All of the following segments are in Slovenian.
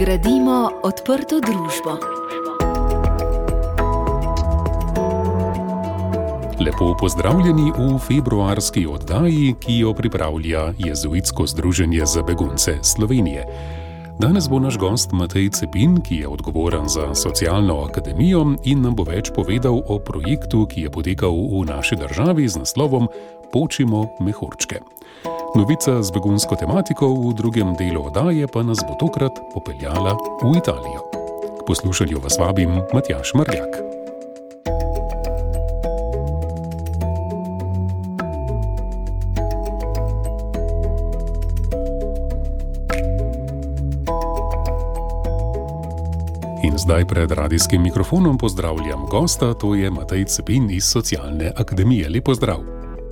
Gradimo odprto družbo. Lepo pozdravljeni v februarski oddaji, ki jo pripravlja Jezuitsko združenje za begunce Slovenije. Danes bo naš gost Matej Cepin, ki je odgovoren za socialno akademijo in nam bo več povedal o projektu, ki je potekal v naši državi z naslovom Počimo mehurčke. Novica z begunsko tematiko v drugem delu oddaje pa nas bo tokrat popeljala v Italijo. K poslušanju vas vabim Matjaš Mrjak. In zdaj pred radijskim mikrofonom pozdravljam gosta, to je Matej Cepin iz Socialne akademije. Lepo zdrav.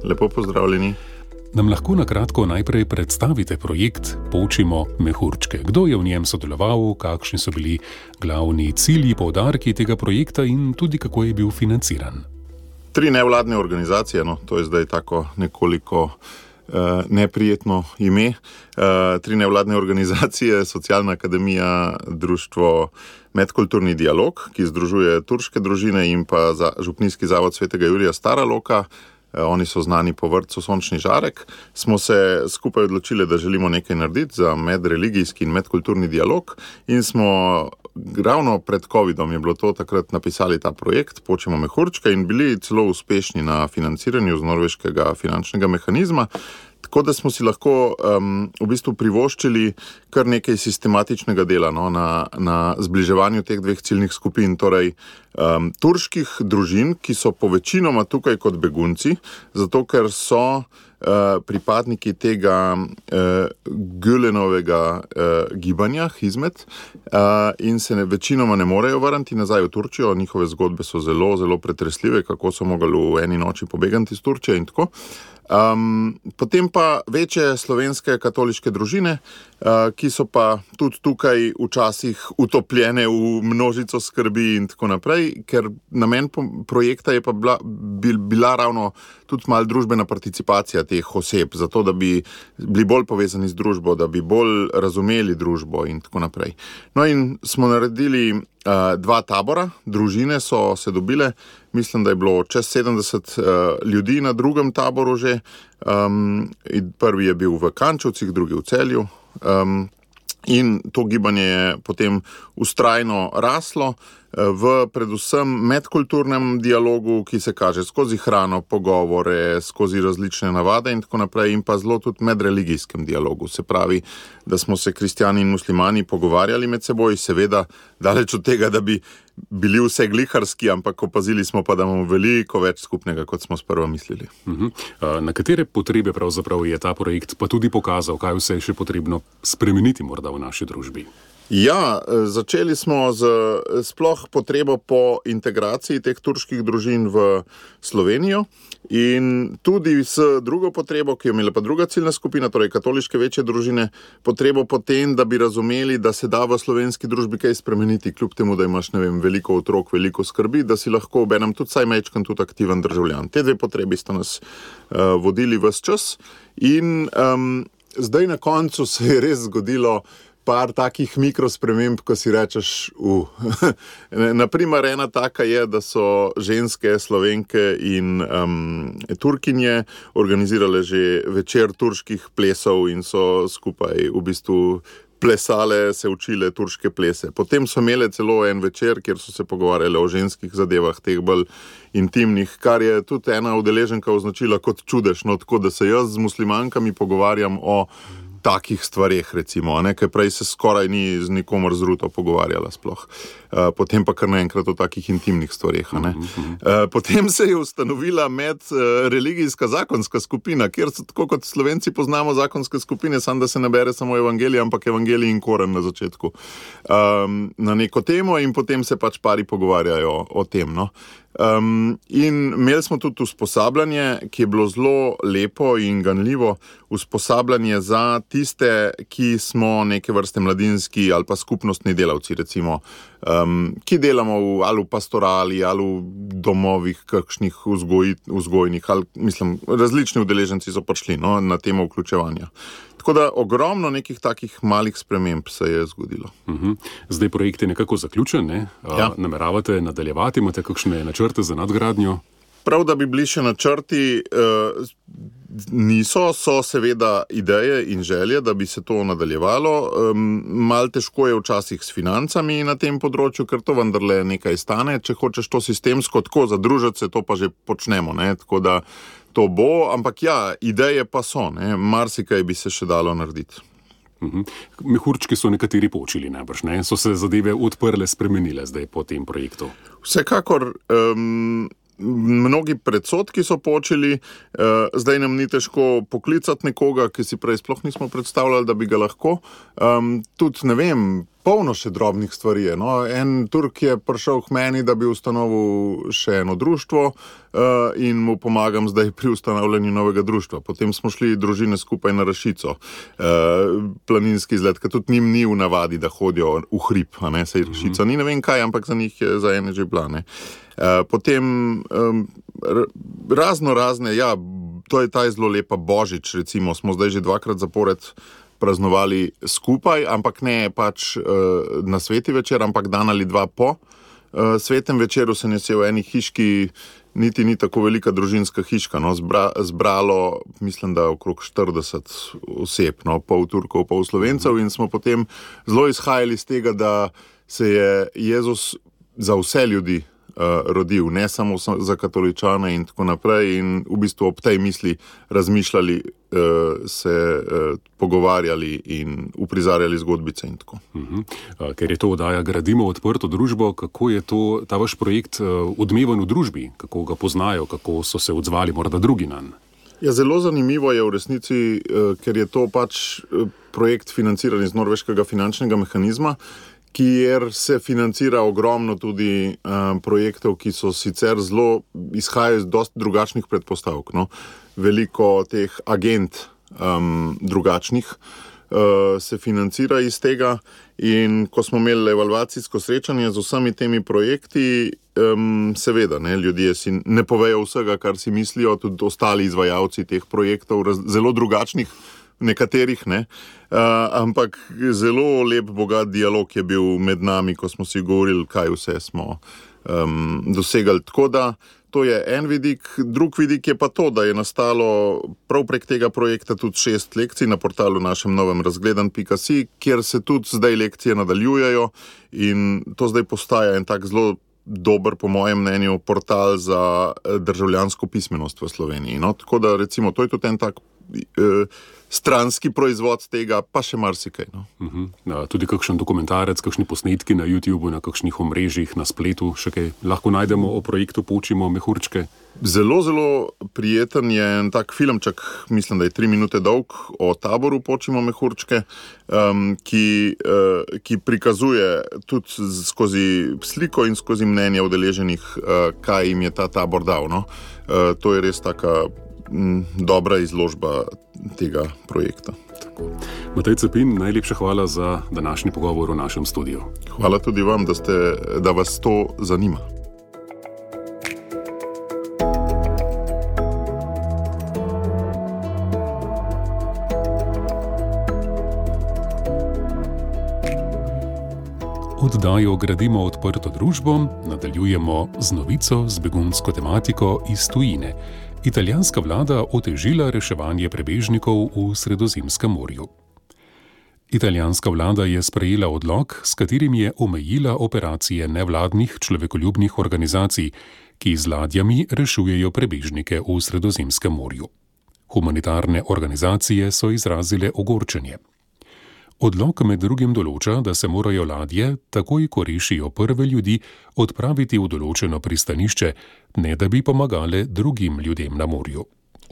Lepo pozdravljeni. Nam lahko na kratko najprej predstavite projekt Počimo mehurčke. Kdo je v njem sodeloval, kakšni so bili glavni cilji, povdarki tega projekta in tudi kako je bil financiran? Tri nevladne organizacije, no, to je zdaj tako nekoliko uh, neprijetno ime. Uh, tri nevladne organizacije, Socialna akademija, Društvo Medkulturni dialog, ki združuje turške družine in pa Župnijski zavod svetega Jurija Stara Loka. Eh, oni so znani po vrtu Sončni žarek, smo se skupaj odločili, da želimo nekaj narediti za medreligijski in medkulturni dialog. In smo ravno pred COVID-om je bilo to takrat napisali ta projekt, Počemo mehurčke in bili celo uspešni na financiranju z norveškega finančnega mehanizma. Tako da smo si lahko um, v bistvu privoščili kar nekaj sistematičnega dela no, na, na zbliževanju teh dveh ciljnih skupin, torej um, turških družin, ki so po večinoma tukaj kot begunci, zato ker so uh, pripadniki tega uh, Gülenovega uh, gibanja, Hizmet, uh, in se ne, večinoma ne morejo vrniti nazaj v Turčijo. Njihove zgodbe so zelo, zelo pretresljive, kako so mogli v eni noči pobegati iz Turčije in tako. Um, potem pa večje slovenske katoliške družine, uh, ki so pa tudi tukaj včasih utopljene v množico skrbi in tako naprej, ker namen projekta je pa bila, bil, bila ravno tudi malo družbena participacija teh oseb, zato da bi bili bolj povezani z družbo, da bi bolj razumeli družbo in tako naprej. No, in smo naredili dva tabora, družine so se dobile mislim, da je bilo čez 70 uh, eh, ljudi na drugem taboru že. Um, prvi je bil v Kančovcih, drugi v celju. Um, in to gibanje je potem ustrajno raslo v predvsem medkulturnem dialogu, ki se kaže skozi hrano, pogovore, skozi različne navade in tako naprej, in pa zelo tudi medreligijskem dialogu. Se pravi, da smo se kristijani in muslimani pogovarjali med seboj, seveda, daleč od tega, da bi bili vse gliharski, ampak opazili smo pa, da imamo veliko več skupnega, kot smo sprva mislili. Uh mhm. -huh. Na katere potrebe pravzaprav je ta projekt pa tudi pokazal, kaj vse je še potrebno spremeniti morda v naši družbi? Ja, začeli smo z sploh potrebo po integraciji teh turških družin v Slovenijo in tudi s drugo potrebo, ki jo imela pa druga ciljna skupina, torej katoliške večje družine, potrebo po tem, da bi razumeli, da se da v slovenski družbi kaj spremeniti, kljub temu, da imaš vem, veliko otrok, veliko skrbi, da si lahko ob enem tudi saj mečkan, tudi aktiven državljan. Te dve potrebi sta nas uh, vodili vse čas in um, zdaj na koncu se je res zgodilo par takih mikrosprememb, ko si rečeš. Uh. Naprimer, ena taka je, da so ženske, slovenke in um, turkinje organizirale že večer turških plesov in so skupaj v bistvu. Plesale, se učile turške plese. Potem so imele celo en večer, kjer so se pogovarjale o ženskih zadevah, teh bolj intimnih, kar je tudi ena udeleženka označila kot čudežno, tako da se jaz z muslimankami pogovarjam o takih stvarih, recimo, nekaj prej se skoraj ni z nikomer zruto pogovarjala, sploh. Uh, potem pa kar naenkrat o takih intimnih stvarih. Uh, potem se je ustanovila medreligijska uh, zakonska skupina, kjer so tako kot slovenci poznamo zakonske skupine, samo da se ne bere samo evangelij, ampak evangelij in koren na začetku. Um, na neko temo in potem se pač pari pogovarjajo o tem. No? Um, in imeli smo tudi usposabljanje, ki je bilo zelo lepo in ganljivo, usposabljanje za tiste, ki smo neke vrste mladinski ali pa skupnostni delavci, recimo, um, ki delamo v, ali v pastorali ali v domovih, kakšnih vzgoj, vzgojnih, ali mislim, različni udeleženci so prišli no, na temo vključevanja. Tako da ogromno nekih takih malih sprememb se je zgodilo. Uh -huh. Zdaj projekt je nekako zaključen, ne? ja. nameravate nadaljevati, imate kakšne načrte za nadgradnjo? Prav, da bi bili še načrti, uh, niso, so seveda ideje in želje, da bi se to nadaljevalo. Um, mal težko je včasih s financami na tem področju, ker to vendarle nekaj stane. Če hočeš to sistemsko tako zadružiti, se to pa že počnemo. Ne? Tako da to bo, ampak ja, ideje pa so, marsikaj bi se še dalo narediti. Uhum. Mehurčki so nekateri počeli, najbrž ne? so se zadeve odprle, spremenile zdaj po tem projektu. Vsekakor. Um, mnogi predsotki so počeli, uh, zdaj nam ni težko poklicati nekoga, ki si prej sploh nismo predstavljali, da bi ga lahko. Um, tudi ne vem. Polno še drobnih stvari. No. En Turk je prišel k meni, da bi ustanovil še eno društvo, uh, in mu pomagam zdaj pri ustanovljanju novega društva. Potem smo šli družine skupaj na Rašico, uh, planinski izlet, ker tudi njim ni v navadi, da hodijo v hrib, ne se Rašica. Mm -hmm. Ni ne vem kaj, ampak za njih je za ene že plane. Uh, Eh, potem um, razno razne, ja, to je ta zelo lepa božič, recimo, smo zdaj že dvakrat zapored praznovali skupaj, ampak ne pač uh, na sveti večer, ampak dan ali dva po uh, svetem večeru se je v eni hiški. Niti ni tako velika družinska hiška, no, zbra, zbralo, mislim, da okrog 40 oseb, no, pol Turkov, pol Slovencev, in smo potem zelo izhajali iz tega, da se je Jezus za vse ljudi rodil, ne samo za katoličane in tako naprej. In v bistvu ob tej misli razmišljali, uh, se uh, pogovarjali in uprizarjali zgodbice. In uh -huh. uh, ker je to oddaja, gradimo odprto družbo, kako je to, ta vaš projekt odmeven v družbi, kako ga poznajo, kako so se odzvali morda drugi na njega. Ja, zelo zanimivo je v resnici, ker je to pač projekt financiran iz norveškega finančnega mehanizma, kjer se financira ogromno tudi um, projektov, ki so sicer zelo izhajajo iz dosti drugačnih predpostavk. No? Veliko teh agent um, drugačnih uh, se financira iz tega. In ko smo imeli evalvacijsko srečanje z vsemi temi projekti, um, seveda, ne, ljudje si ne povejo vsega, kar si mislijo, tudi ostali izvajalci teh projektov, raz, zelo drugačnih nekaterih, ne. Uh, ampak zelo lep, bogat dialog je bil med nami, ko smo si govorili, kaj vse smo um, dosegali. Tako da to je en vidik. Drug vidik je pa to, da je nastalo prav prek tega projekta tudi šest lekcij na portalu našem novem razgledan.si, kjer se tudi zdaj lekcije nadaljujejo in to zdaj postaja en tak zelo. Dober, po mojem mnenju, portal za eh, državljansko pismenost v Sloveniji. No, tako da, recimo, to je tudi en tak eh, stranski proizvod tega, pa še marsikaj. No. Uh -huh. ja, tudi kakšen dokumentarec, kakšni posnetki na YouTubu, na kakšnih omrežjih, na spletu, še kaj lahko najdemo o projektu Počimo mehurčke. Zelo, zelo prijeten je en tak filmček, mislim, da je tri minute dolg, o taboru Počimo mehurčke, um, ki, uh, ki prikazuje tudi skozi sliko in skozi mnenje udeleženih, uh, kaj jim je ta tabor dal. No. Uh, to je res taka dobra izložba tega projekta. Matej Cepin, najlepša hvala za današnji pogovor v našem studiu. Hvala tudi vam, da, ste, da vas to zanima. Oddajo gradimo odprto družbo, nadaljujemo z novico z begunsko tematiko iz tujine italijanska vlada otežila reševanje prebežnikov v Sredozemskem morju. Italijanska vlada je sprejela odlog, s katerim je omejila operacije nevladnih človekoljubnih organizacij, ki z ladjami rešujejo prebežnike v Sredozemskem morju. Humanitarne organizacije so izrazile ogorčenje. Odlog med drugim določa, da se morajo ladje, takoj ko rešijo prve ljudi, odpraviti v določeno pristanišče, ne da bi pomagale drugim ljudem na morju.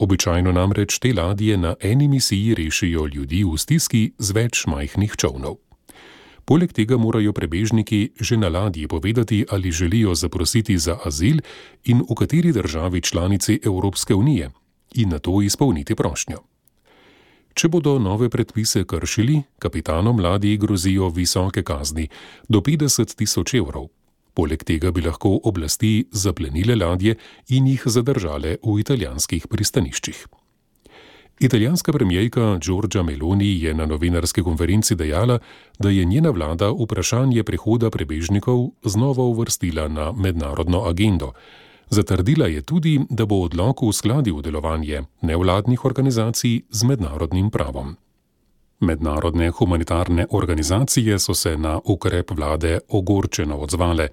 Običajno namreč te ladje na eni misiji rešijo ljudi v stiski z več majhnih čovnov. Poleg tega morajo prebežniki že na ladji povedati, ali želijo zaprositi za azil in v kateri državi članici Evropske unije, in na to izpolniti prošnjo. Če bodo nove predpise kršili, kapitanom ladji grozijo visoke kazni do 50 tisoč evrov. Poleg tega bi lahko oblasti zaplenile ladje in jih zadržale v italijanskih pristaniščih. Italijanska premijejka Giorgia Meloni je na novinarski konferenci dejala, da je njena vlada vprašanje prehoda prebežnikov znova uvrstila na mednarodno agendo. Zatrdila je tudi, da bo odlok uskladil delovanje nevladnih organizacij z mednarodnim pravom. Mednarodne humanitarne organizacije so se na ukrep vlade ogorčeno odzvale.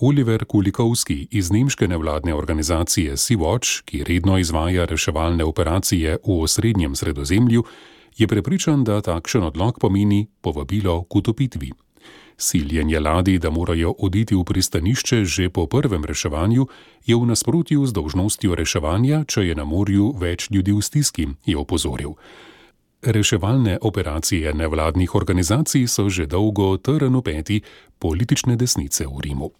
Oliver Kulikovski iz nemške nevladne organizacije Sea-Watch, ki redno izvaja reševalne operacije v osrednjem sredozemlju, je prepričan, da takšen odlog pomeni povabilo k utopitvi. Siljenje ladij, da morajo oditi v pristanišče že po prvem reševanju, je v nasprotju z dožnostjo reševanja, če je na morju več ljudi v stiski, je opozoril. Reševalne operacije nevladnih organizacij so že dolgo trn upeti politične desnice v Rimu.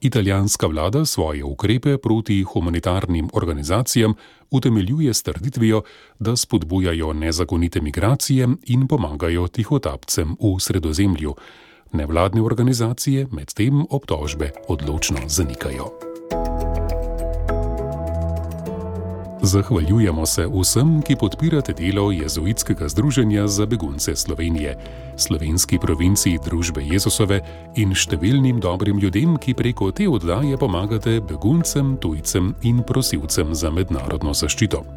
Italijanska vlada svoje ukrepe proti humanitarnim organizacijam utemeljuje s trditvijo, da spodbujajo nezakonite migracije in pomagajo tihotapcem v sredozemlju. Nevladne organizacije medtem obtožbe odločno zanikajo. Zahvaljujemo se vsem, ki podpirate delo Jezuitskega združenja za begunce Slovenije, slovenski provinciji Družbe Jezusove in številnim dobrim ljudem, ki preko te oddaje pomagate beguncem, tujcem in prosilcem za mednarodno zaščito.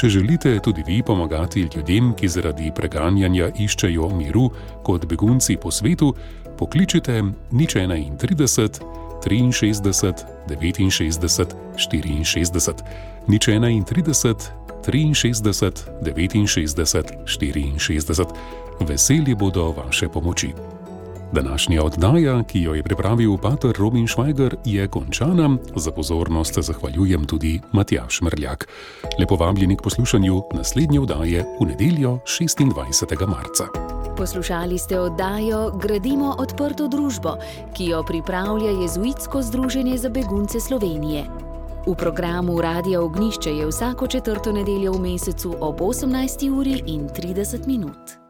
Če želite tudi vi pomagati ljudem, ki zaradi preganjanja iščejo miru kot begunci po svetu, pokličite nič 31 63 69 64 nič 31, 63, 69, 64. Veseli bodo vaše pomoči. Današnja oddaja, ki jo je pripravil Pater Robin Švajger, je končana. Za pozornost zahvaljujem tudi Matjaš Mrljak. Lepo vabljeni k poslušanju naslednje oddaje v nedeljo 26. marca. Poslušali ste oddajo Gradimo odprto družbo, ki jo pripravlja Jezuitsko združenje za begunce Slovenije. V programu Radia Ognišče je vsako četrto nedeljo v mesecu ob 18. uri in 30 minut.